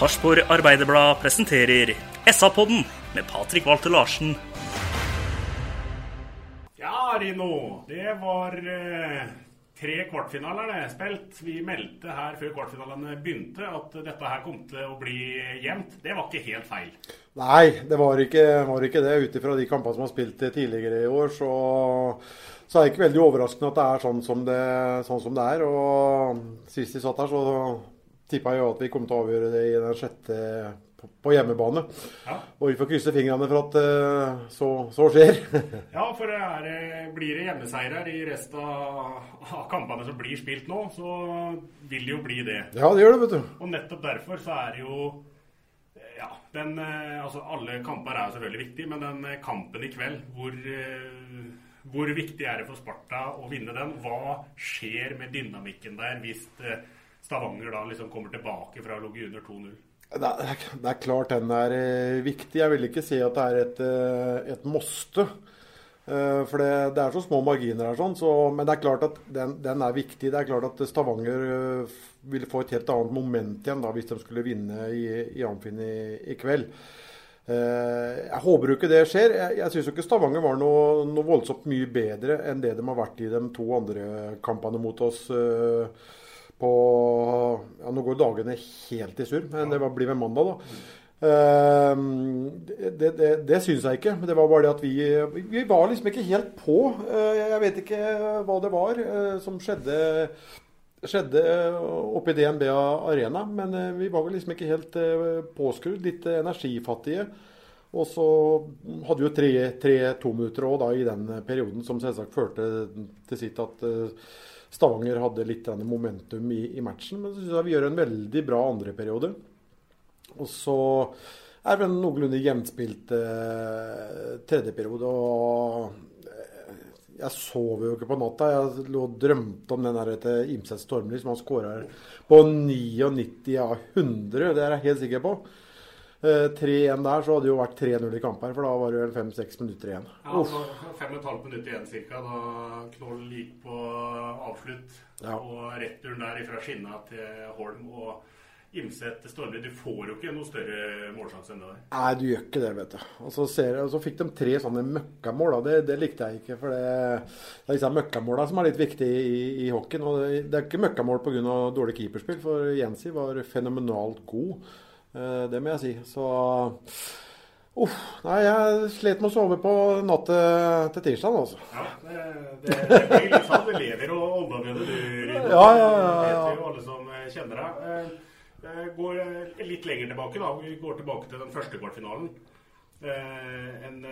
Sarpsborg Arbeiderblad presenterer SA-podden med Patrik Walter Larsen. Ja, Rino. Det var eh, tre kvartfinaler det spilt. Vi meldte her før kvartfinalene begynte at dette her kom til å bli jevnt. Det var ikke helt feil. Nei, det var ikke, var ikke det. Ut ifra de kampene som har spilt tidligere i år, så, så er det ikke veldig overraskende at det er sånn som det, sånn som det er. Og sist vi satt her, så tippa jo at vi kom til å avgjøre det i den sjette på, hjemmebane. Ja. Og vi får krysse fingrene for at eh, så, så skjer. Ja, for det er, eh, blir det hjemmeseirer i resten av, kampene som blir spilt nå, så vil det jo bli det. ja, det gjør det, vet du. Og nettopp derfor så er det jo eh, ja, den, altså Alle kamper er jo selvfølgelig viktige, men den kampen i kveld, hvor, hvor viktig er det for Sparta å vinne den? Hva skjer med dynamikken der hvis eh, Stavanger da liksom kommer tilbake fra å ligge under 2-0? Det det er klart den er eh, viktig. Jeg vil ikke si at det er et, eh, et måste. Eh, For det, det er så små marginer her, sånn, så, men det er klart at den, den er viktig. Det er klart at Stavanger vil få et helt annet moment igjen da, hvis de skulle vinne i, i Amfin i, i kveld. Jeg håper jo ikke det skjer. Jeg, jeg syns ikke Stavanger var noe, noe voldsomt mye bedre enn det de har vært i de to andre kampene mot oss. Eh, på ja, Nå går dagene helt i surr, men det var- blir vel mandag, da. Eh, det det, det syns jeg ikke. Men det var bare det at vi, vi, var liksom ikke helt på. Eh, jeg vet ikke hva det var eh, som skjedde, skjedde oppe i DNB Arena. Men eh, vi var liksom ikke helt eh, påskrudd. Litt eh, energifattige. Og så hadde vi jo tre, tre tominutter òg da i den perioden som selvsagt førte til sitt at eh, Stavanger hadde litt momentum i, i matchen. Men så syns jeg vi gjør en veldig bra andre periode. Og så er det en noenlunde jevnspilt eh, tredje periode. Og eh, jeg sov jo ikke på natta. Jeg lå og drømte om den der til Imset Stormli som han skåra på 99 av 100. Det er jeg helt sikker på. Eh, 3-1 der, så hadde det jo vært 3-0 i kamp her, for da var det vel 5-6 minutter igjen. Ja, altså Fem og et halvt minutt igjen cirka, da Knoll gikk på avslutt. Ja. Og returen der fra Skinna til Holm og Imset Stormli. Du får jo ikke noe større målsjanse enn det der. Nei, du gjør ikke det, vet du. Og så, ser og så fikk de tre sånne møkkamål. Det, det likte jeg ikke. For det, det er disse møkkamåla som er litt viktige i, i hockeyen. Og det, det er ikke møkkamål pga. dårlig keeperspill, for Jensi var fenomenalt god. Eh, Det må jeg si. Så Uff. Nei, jeg slet med å sove på natt til, tirsdag, altså. Ja, det, det, det blir litt sånn. Du lever og det, du. Rino. Ja, ja, ja, ja. Det vet jo alle som eh, kjenner deg. Eh, Går litt lenger tilbake, da. Vi går tilbake til den første kvartfinalen. En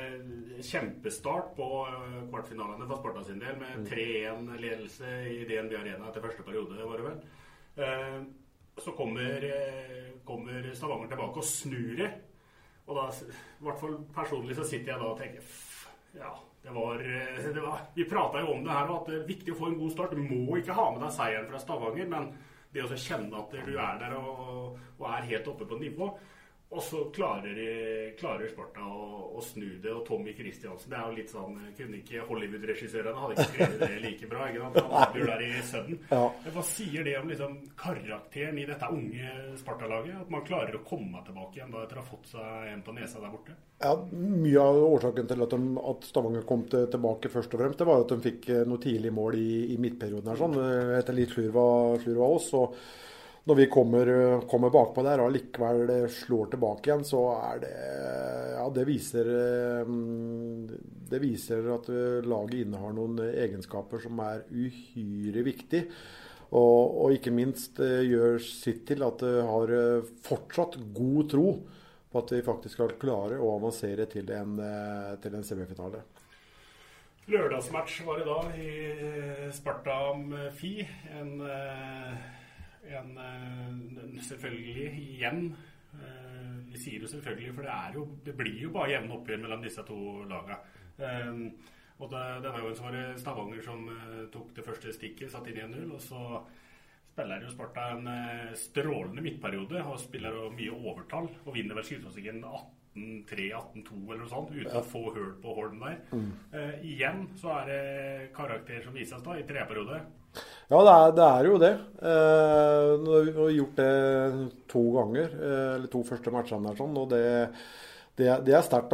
kjempestart på kvartfinalene for Sparta sin del, med 3-1-ledelse i DNB Arena etter første periode, var det vel. Så kommer, eh, kommer Stavanger tilbake og snur det. Og da, hvert fall personlig, så sitter jeg da og tenker Ja, det var, eh, det var Vi prata jo om det her, og at det er viktig å få en god start. Du må ikke ha med deg seieren fra Stavanger, men det å kjenne at du er der og, og er helt oppe på nivå og så klarer, klarer Sparta å, å, snu det. Og Tommy Kristiansen Det er jo litt sånn Kunne ikke Hollywood-regissørene hadde ikke skrevet det like bra? ikke sant? Han jo der i Sudden. Ja. Hva sier det om liksom, karakteren i dette unge Sparta-laget? At man klarer å komme tilbake igjen da etter å ha fått seg en på nesa der borte? Ja, Mye av årsaken til at, de, at Stavanger kom til, tilbake først og fremst, det var at de fikk eh, noe tidlig mål i, i midtperioden. her sånn, Etter litt slurv av oss. og når vi kommer, kommer bakpå der og likevel slår tilbake igjen, så er det Ja, det viser Det viser at laget innehar noen egenskaper som er uhyre viktig. Og, og ikke minst eh, gjør sitt til at det har eh, fortsatt god tro på at vi faktisk skal klare å avansere til en, eh, til en semifinale. Lørdagsmatch var det da i Sparta Amfi. En en, eh, selvfølgelig igjen eh, Vi sier jo selvfølgelig, for det, er jo, det blir jo bare jevne oppgjør mellom disse to lagene. Um, og det, var jo en som var det Stavanger som tok det første stikket, satt inn 1-0. Og så spiller jo Sparta en strålende midtperiode og spiller jo mye overtall. Og vinner vel Skytåsigen 18-3-18-2 eller noe sånt, uten ja. å få hull på Holm der. Mm. Uh, igjen så er det karakter som vises da, i tredje periode. Ja, det er, det er jo det. Eh, vi har gjort det to ganger, eh, eller to første matchene der sånn, og det, det, det er sterkt.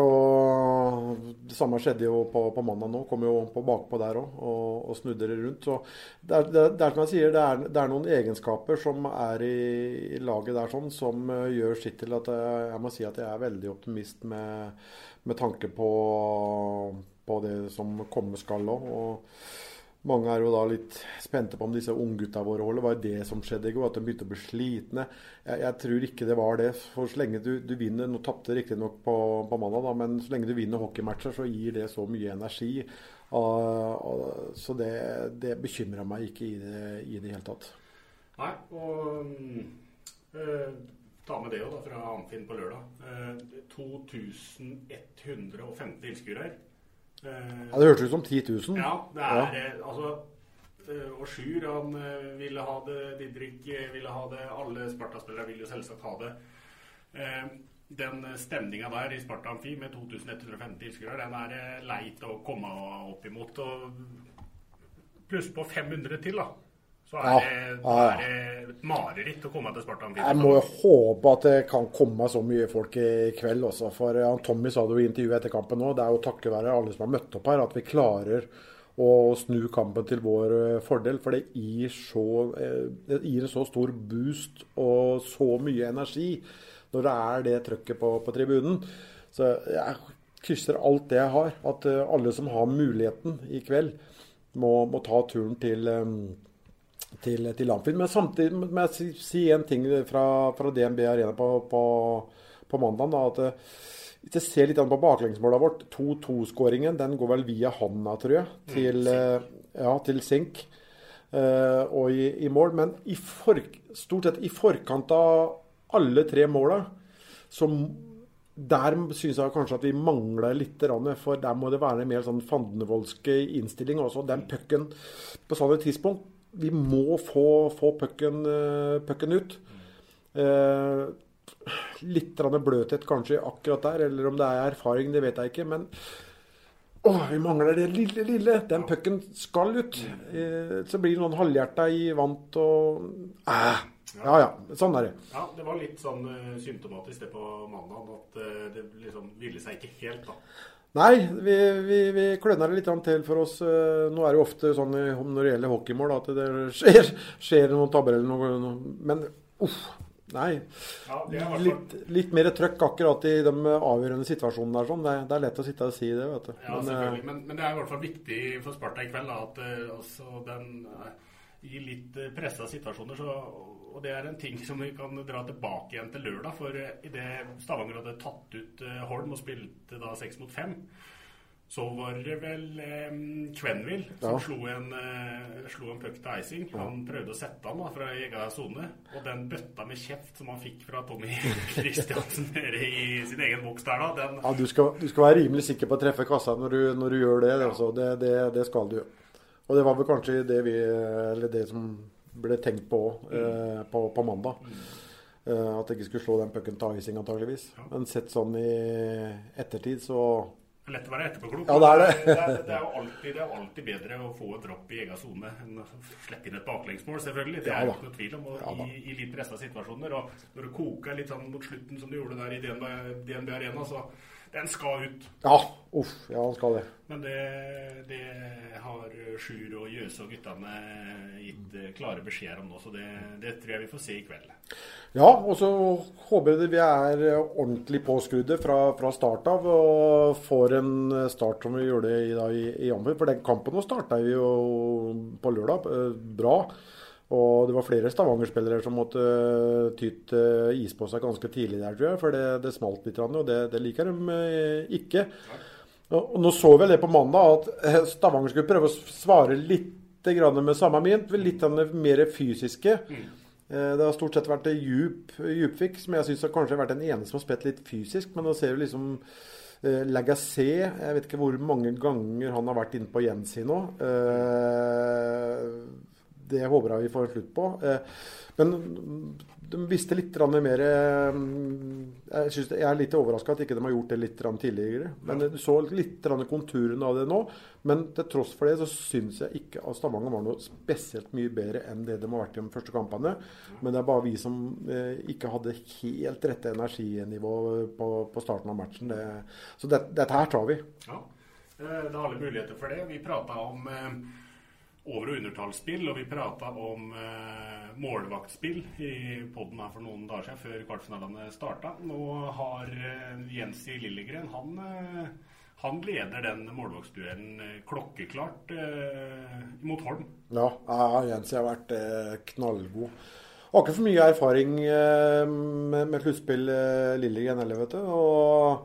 Det samme skjedde jo på, på mandag nå. Kom jo på bakpå der òg og, og, snudde det rundt. Så det er, det, er som jeg sier, det er, er, noen egenskaper som er i, i laget der sånn, som uh, gjør sitt til at jeg, jeg, må si at jeg er veldig optimist med, med tanke på, på det som komme skal òg. Mange er jo da litt spente på om disse unggutta våre holder. Var det som skjedde i går? At de begynte å bli slitne? Jeg, jeg tror ikke det var det. For så lenge du, du vinner Nå tapte riktignok på, på mandag, da, men så lenge du vinner hockeymatcher, så gir det så mye energi. Uh, uh, så det, det bekymrer meg ikke i det, i det hele tatt. Nei, og uh, ta med det jo da fra Amfinn på lørdag. 2115 tilskuere her. Eh, ja, Det hørtes ut som 10 000. Ja, det er ja. Eh, altså eh, og Sjur han ville ha det, Didrik ville ha det, alle Sparta-spillere vil jo selvsagt ha det. Den stemninga der i Sparta Amfi med 2150 tilskuere, den er leit å komme opp imot. Og pluss på 500 til, da. Så er, ja, det, ja, ja. det et mareritt å komme til Spartan. Jeg må jo håpe at det kan komme så mye folk i kveld også. For Tommy sa det jo i intervjuet etter kampen nå. Det er jo takket være alle som har møtt opp her, at vi klarer å snu kampen til vår eh, fordel. For det gir, så, eh, det gir en så stor boost og så mye energi når det er det trøkket på, på tribunen. Så jeg krysser alt det jeg har. At eh, alle som har muligheten i kveld, må, må ta turen til til, til Amfin. Men samtidig må jeg si en ting fra, fra DNB Arena på, på, på mandag. Da, at eh, hvis jeg ser litt på baklengsmålet vårt, 2-2-skåringen den går vel via hånda, tror jeg, til, mm, ja, til Sink uh, og i, i, mål. Men i for, stort sett i forkant av alle tre måla, så der syns jeg kanskje at vi mangler litt. For der må det være en mer sånn fandenivoldsk innstilling også. Den pucken på sånne tidspunkt vi må få, få pucken, uh, ut. Eh, litt bløthet kanskje akkurat der, eller om det er erfaring, det vet jeg ikke. Men å, vi mangler det lille, lille. Den pucken skal ut. Eh, så blir det noen halvhjerta i vant og eh. ja ja, sånn er det. Ja, Det var litt sånn symptomatisk det på mandag, at det liksom ville seg ikke helt, da. Nei, vi, vi, vi kløner det litt til for oss. Eh, nå er det jo ofte sånn når det gjelder hockeymål at det skjer, skjer noen tabber eller noe. Men uff, nei. Ja, litt, litt, mer trøkk akkurat i de avgjørende situasjonene der. Sånn. Det, det, er lett å sitte og si det, vet du. Ja, men, selvfølgelig. Men, men, det er i hvert fall viktig for Sparta i kveld da, at eh, altså, den, i litt pressa situasjoner så og det er en ting som vi kan dra tilbake igjen til lørdag. For idet Stavanger hadde tatt ut eh, Holm og spilte da seks mot fem, så var det vel eh, Quenville som ja. slo en, eh, slo en puck til icing. Han prøvde å sette han da fra egen sone, og den bøtta med kjeft som han fikk fra Tommy Kristiansen nede i sin egen boks der, da den... Ja, du skal, du skal, være rimelig sikker på å treffe kassa når du, når du gjør det. Ja. Altså. Det, det, det skal du. Og det var vel kanskje det vi Eller det som ble tenkt på, eh, på, på mandag. Eh, at jeg ikke skulle slå den pucken til icing, antageligvis. Men sett sånn i ettertid, så Lett å være etterpåklok. Ja, det er det. det, er, det, er jo alltid, det er alltid bedre å få et dropp i egen sone enn å slippe inn et baklengsmål, selvfølgelig. Det er det ja, ikke noe tvil om. Ja i, I litt pressa situasjoner. Og når det koker litt sånn mot slutten, som det gjorde der i DNB, DNB Arena, så den skal ut. Ja, uff. Ja, den skal det. Men det, det har Sjur og Jøse og guttene gitt eh, klare beskjeder om nå, så det, det tror jeg vi får se i kveld. Ja, og så håper jeg vi er ordentlig påskrudde fra, fra start av og får en start som vi gjorde i, da, i, i. For den kampen nå starta vi jo på lørdag eh, bra. Og det var flere Stavanger-spillere som måtte eh, ty til is på seg ganske tidlig der, tror jeg. For det, det smalt litt, og det, det liker de eh, ikke. Og nå så vi det på mandag, at eh, Stavanger skulle prøve å svare litt med samme mynt. Litt grann mer fysiske. Eh, Det har stort sett vært djup, djupfikk, som jeg syns kanskje har vært den ene som har spilt litt fysisk. Men nå ser vi liksom eh, Lagassé Jeg vet ikke hvor mange ganger han har vært inne på Jensi nå. Eh, det håper jeg vi får slutt på. Eh, Men de visste litt mer eh, Jeg, synes jeg er litt overraska at ikke de har gjort det litt tidligere. Men Du så litt konturene av det nå. Men til tross for det så syns jeg ikke at Stavanger var noe spesielt mye bedre enn det de har vært i de første kampene. Men det er bare vi som eh, ikke hadde helt rette energinivå på, på starten av matchen. Det, så det, dette her tar vi. Ja, det er alle muligheter for det. Vi prata om over- og undertallsspill, og vi prata om eh, målvaktspill i poden her for noen dager siden, før kvartfinalene starta. Nå har eh, Jensi Lillegren han, eh, han leder den målvaktsduellen eh, klokkeklart eh, mot Holm. Ja, Jensi har vært eh, knallgod. Har ikke for mye erfaring med, med sluttspill, Lillegren heller, vet du. Og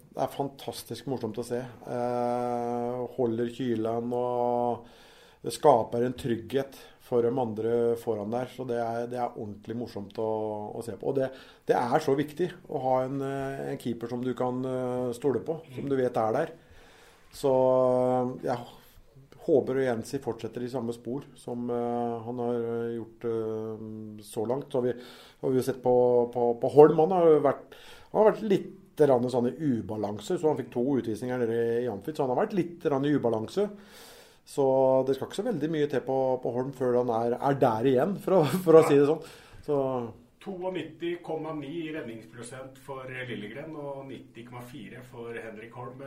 Det er fantastisk morsomt å se. Eh, holder kylen og det skaper en trygghet for de andre foran der. Så det er, det er ordentlig morsomt å, å se på. Og det, det er så viktig å ha en, eh, en keeper som du kan eh, stole på, som du vet er der. Så jeg håper Jensi fortsetter i samme spor som uh, han har gjort uh, så langt. Så vi, har vi jo sett på, på, på Holm. Han har vært, han har vært litt grann sånn i ubalanse, så han fikk to utvisninger nede i Amfit. Så han har vært litt i ubalanse. Så det skal ikke så veldig mye til på, på Holm før han er, er der igjen, for å, for å si det sånn. Så 92,9 i redningsprosent for Lillegren og 90,4 for Henrik Holm.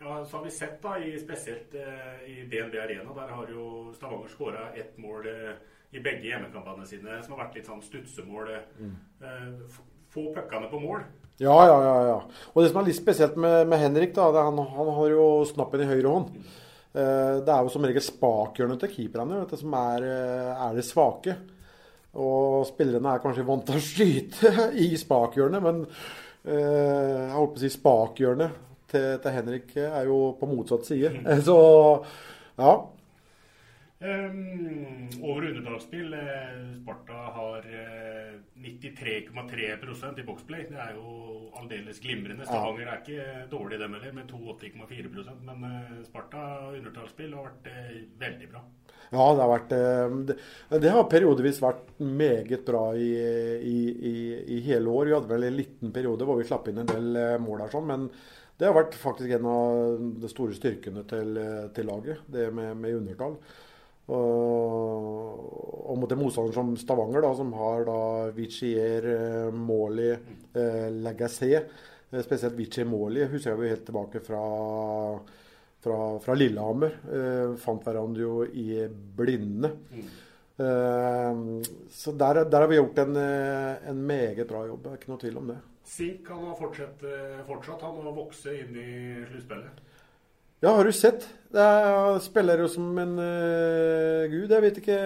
Ja, så har vi sett da, i, spesielt eh, i DNB Arena, der har jo Stavanger skåra ett mål eh, i begge hjemmekampene sine, som har vært litt sånn stutsemål. Eh, få puckene på mål. Ja, ja, ja. ja. Og det som er litt spesielt med, med Henrik, da, det er han, han har jo snappen i høyre hånd. Eh, det er jo som regel spakhjørnet til keeperne du, som er, eh, er det svake. Og spillerne er kanskje vant til å skyte i spakhjørnet, men eh, jeg holdt på å si spakhjørnet til, til Henrik er jo på motsatt side. Så ja. Um, over underdragsspill. Eh, Sparta har eh, 93,3% i boxplay. Det er jo aldeles glimrende. Stavanger er ikke dårlig dem heller, med 82,4% Men eh, Sparta undertallsspill har vært eh, veldig bra. Ja, det har vært eh, Det, det har periodevis vært meget bra i, i, i, i hele år. Vi hadde vel en liten periode hvor vi slapp inn en del eh, mål der, sånn, men det har vært faktisk en av de store styrkene til, eh, til laget, det med, med undertall. Og, og mot en motstander som Stavanger, da, som har da Vichier, eh, Måli, eh, Lagassé. Eh, Spesielt Vichier Måli husker jeg jo helt tilbake fra fra, fra Lillehammer. Eh, fant hverandre jo i blinde. Eh, så der, der har vi gjort en, eh, en meget bra jobb. Det er ikke noe tvil om det. Sink han har fortsatt, eh, fortsatt han må vokse inn i sluttspillet. Ja, har du sett? Det er, spiller jo som en uh, gud. Jeg vet ikke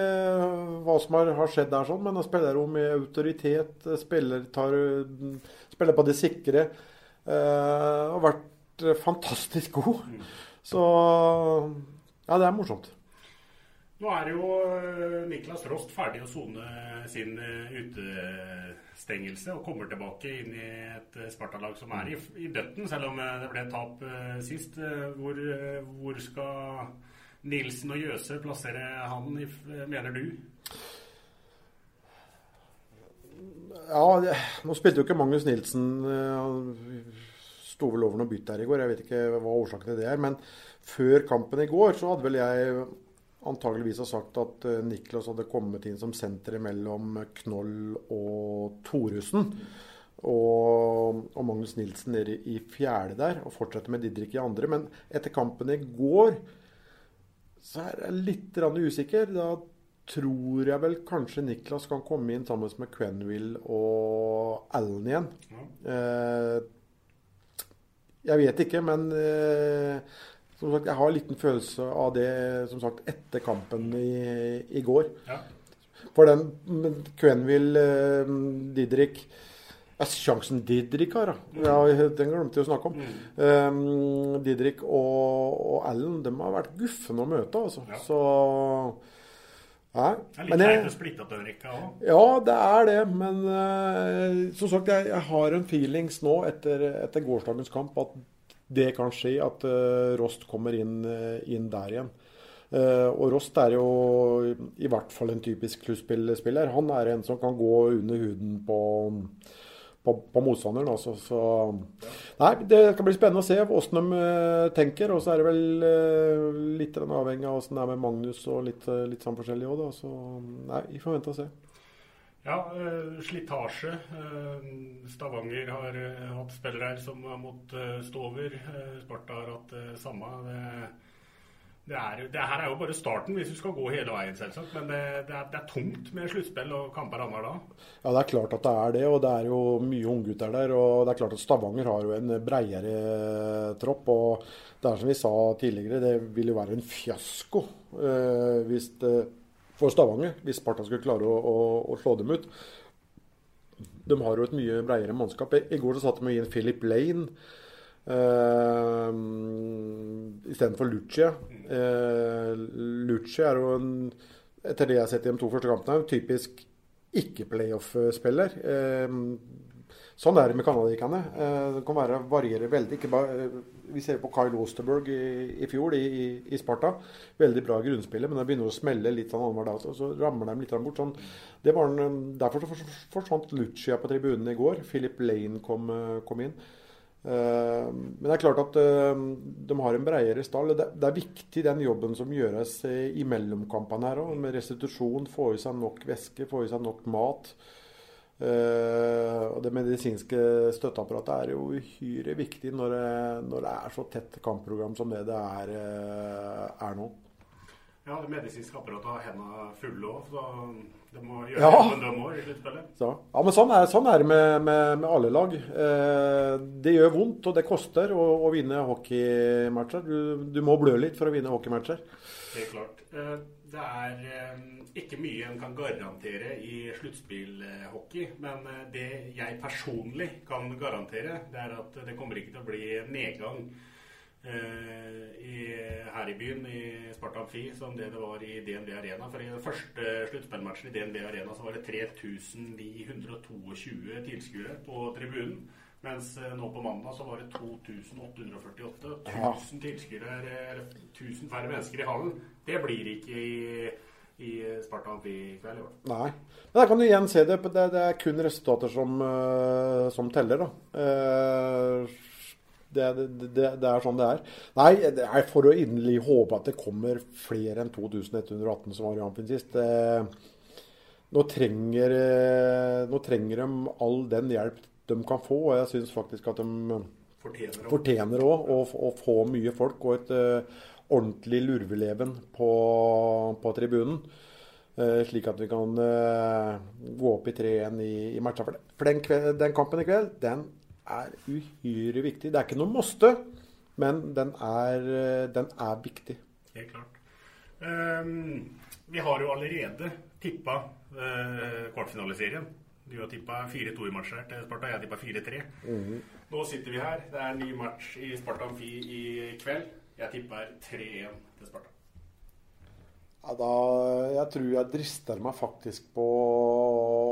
hva som har, har skjedd der, sånn, men han spiller jo med autoritet. Spiller, tar, spiller på det sikre. Uh, har vært fantastisk god. Så ja, det er morsomt. Nå er det jo Niklas Rost ferdig å sone sin utestengelse og kommer tilbake inn i et Sparta-lag som er i, i døtten, selv om det ble tap sist. Hvor, hvor skal Nilsen og Jøse plassere han, mener du? Ja, nå spilte jo ikke Magnus Nilsen. Han sto vel over noe bytt her i går. Jeg vet ikke hva årsaken til det er. Men før kampen i går så hadde vel jeg antageligvis har sagt at Niklas hadde kommet inn som senter mellom Knoll og Thoresen. Og, og, Magnus Nilsen nede i fjerde der, og fortsetter med Didrik i andre. Men etter kampen i går så er jeg litt usikker. Da tror jeg vel kanskje Niklas kan komme inn sammen med Quenville og Allen igjen. Ja. Eh, jeg vet ikke, men eh, som sagt, jeg har en liten følelse av det som sagt, etter kampen i, i går. Ja. For den Quenville, eh, Didrik ja, Sjansen Didrik har, ja, den glemte jeg å snakke om. Mm. Um, Didrik og, og Allen de har vært guffende å møte. Altså. Ja. Så ja. Det er litt teit å splitte opp den rekka òg. Ja, det er det. Men uh, som sagt, jeg, jeg, har en feelings nå etter, etter gårsdagens kamp at det kan skje at uh, Rost kommer inn, uh, inn der igjen. Uh, og Rost er jo i hvert fall en typisk sluttspillspiller. Han er en som kan gå under huden på, på, på motstanderen. Altså. Så nei, det kan bli spennende å se hvordan de tenker. Og så er det vel litt avhengig av hvordan det er med Magnus og litt, litt sånn forskjellig òg. Så nei, vi får vente og se. Ja, uh, slitasje. Uh, Stavanger har uh, hatt spillere her som har måttet stå over. Sparta har hatt det samme. Det, det, er, det, her er jo bare starten, hvis du skal gå hele veien, selvsagt. Men det, det er, er, tungt med sluttspill og kamper annenhver dag. Ja, det er klart at det er det. Og det er jo mye unggutter der. Og det er klart at Stavanger har jo en breiere tropp. Og det er som vi sa tidligere, det vil jo være en fiasko hvis det for Stavanger, hvis Sparta skulle klare å, å, å, slå dem ut. De har jo et mye bredere mannskap. I går så satt de inn Philip Lane uh, istedenfor Lucia. Uh, Lucia er jo en, etter det jeg har sett i de to første kampene, typisk ikke-playoff-spiller. Uh, Sånn er det med canadierne. Eh, det kan være, variere veldig. Ikke Bare, eh, vi ser på Kyle Osterberg i, i fjor i, i, Sparta. Veldig bra grunnspiller, men det begynner å smelle litt sånn annenhver dag. Så rammer de litt bort. Sånn. En, derfor så forsvant Lucia på tribunen i går. Philip Lane kom, kom inn. Men det er klart at de har en bredere stall. Det er viktig den jobben som gjøres i mellomkampene her òg, med restitusjon. Få i seg nok væske, få i seg nok mat. Uh, og Det medisinske støtteapparatet er jo uhyre viktig når det, når det, er så tett kampprogram som det det er, uh, er nå. Ja, det medisinske apparatet har hendene fulle òg, så det må gjøre ja. jobben de må i sluttspillet. Ja, men sånn er, sånn er det med, med, med, alle lag. Uh, det gjør vondt, og det koster å, å vinne hockeymatcher. Du, du, må blø litt for å vinne hockeymatcher. Helt klart. Det er ikke mye en kan garantere i sluttspillhockey. Men eh, det jeg personlig kan garantere, det er at det kommer ikke til å bli nedgang eh, i, her i byen, i Sparta Amfi, som det det var i DNB Arena. For i den første sluttspillmatchen i DNB Arena så var det 3922 tilskuere på tribunen. Mens eh, nå på mandag så var det 2848. 1000 tilskuere, 1000 færre mennesker i hallen. Det blir ikke i i Sparta Amfi i kveld. år. Nei. Men der kan du igjen se det. Det, det er kun resultater som, uh, som teller, da. Det, det, det, er sånn det er. Nei, jeg får jo inderlig håpe at det kommer flere enn 2118 som var i Amfin sist. Nå trenger, nå trenger, de all den hjelp de kan få, og jeg syns faktisk at de fortjener òg å, å, få mye folk. og et ordentlig lurveleven på, på tribunen. Uh, slik at vi kan uh, gå opp i 3-1 i, i matcha. For, den, kveld, den, kampen i kveld den er uhyre viktig. Det er ikke noe måste, Men den er, den er viktig. Helt klart. Um, vi har jo allerede tippa uh, kvartfinaliserien. Du har tippa 4-2 i her til Sparta, jeg tippa 4-3. Mhm. Nå sitter vi her. Det er en ny match i Sparta Amfi i kveld. Jeg tipper 3-1 til Sparta. Ja, da, jeg tror jeg drister meg faktisk på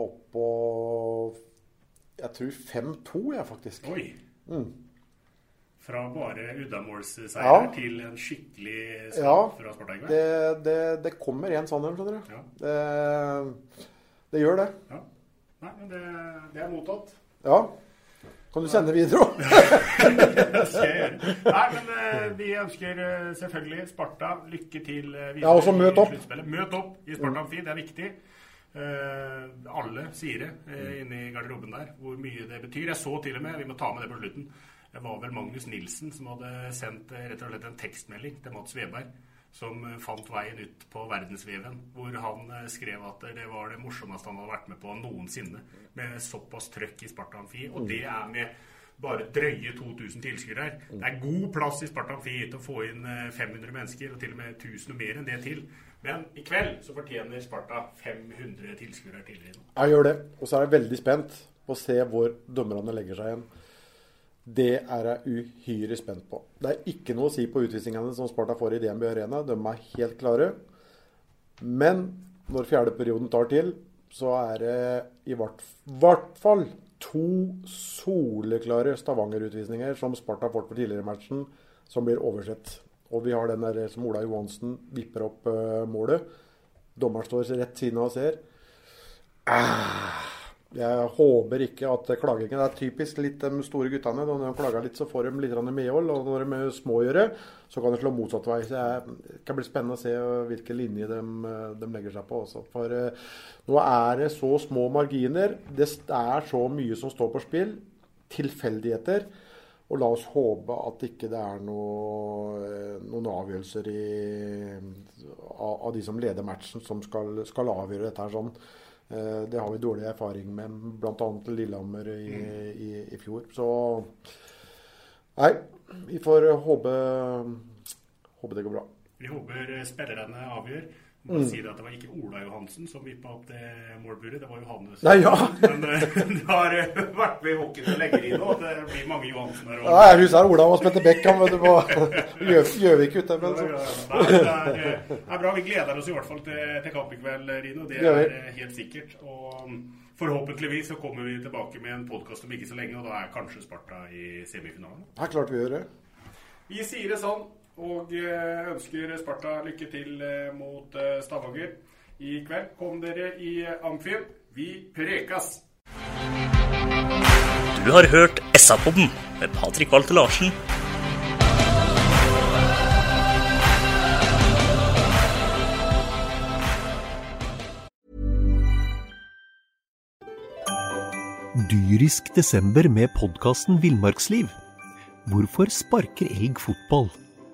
opp på Jeg tror 5-2, jeg, faktisk. Oi. Mm. Fra bare uddamålsseier Ja. til en skikkelig Ja, fra Sparta i kveld. det, det, det kommer en sånn en, skjønner du. Ja. Det, det gjør det. Ja. Nei, men det, det er mottatt. Ja. Kan du sende videre òg? Det skal jeg gjøre. Nei, men eh, vi ønsker eh, selvfølgelig Sparta lykke til eh, videre Ja, og så møt opp. Møt opp i Sparta Amfi, det er viktig. Alle sier det uh, inne i garderoben der, hvor mye det betyr. Jeg så til og med, vi må ta med det på slutten, det var vel Magnus Nilsen som hadde sendt rett og slett en tekstmelding til Mats Veberg. Som eh, fant veien ut på verdensveven, hvor han eh, skrev at det var det morsomste han hadde vært med på noensinne. Med såpass trøkk i Sparta Amfi. Og det er med bare drøye 2000 tilskuere her. Det er god plass i Sparta Amfi til å få inn eh, 500 mennesker, og til og med 1000 og mer enn det til. Men i kveld så fortjener Sparta 500 tilskuere tidligere. Jeg gjør det. Og så er jeg veldig spent på å se hvor dommerne legger seg igjen. Det er jeg uhyre spent på. Det er ikke noe å si på utvisningene som Sparta får i DNB Arena. De er helt klare. Men når fjerde perioden tar til, så er det i hvert, hvert fall to soleklare Stavanger-utvisninger som Sparta har fått på tidligere i matchen, som blir oversett. Og vi har den der som Ola Johansen vipper opp eh, målet. Dommeren står rett siden av og ser. Ah, jeg håper ikke at klagingen Det er typisk litt de store guttene. Når de klager litt, så får de litt medhold. Og når de er små å gjøre, så kan de slå motsatt vei. Så det kan bli spennende å se hvilke linjer de, de legger seg på. Også. For eh, nå er det så små marginer. Det er så mye som står på spill. Tilfeldigheter. Og la oss håpe at ikke det er noe, noen avgjørelser i, av, av de som leder matchen, som skal, skal avgjøre dette her sånn. Eh, Det har vi dårlig erfaring med, bl.a. Lillehammer i, i, i fjor. Så nei, vi får håpe, håpe det går bra. Vi håper spillerne avgjør. Mm. si det at det var ikke Ola Johansen som vippa opp det målburet, det var Johannes. Nei, ja. Men eh, det har eh, vært med i hockeyen så lenge i nå at det blir mange Johansener. Ja, jeg husker Ola og spilte Beckham vet du, på Gjøv- Gjøvik ute. Men så. Nei, det er, eh, det er bra. Vi gleder oss i hvert fall til, til kamp i kveld, Rino. Det er helt sikkert. Og mm, forhåpentligvis så kommer vi tilbake med en podkast om ikke så lenge, og da er kanskje Sparta i semifinalen. Det er klart vi gjør det. Vi sier det sånn, og eh, ønsker Sparta lykke til eh, mot eh, Stavanger i kveld. Kom dere i Amfib. Vi prekas! Du har hørt SA-podden med Patrik Walter Larsen. Dyrisk desember med podkasten Villmarksliv. Hvorfor sparker elg fotball?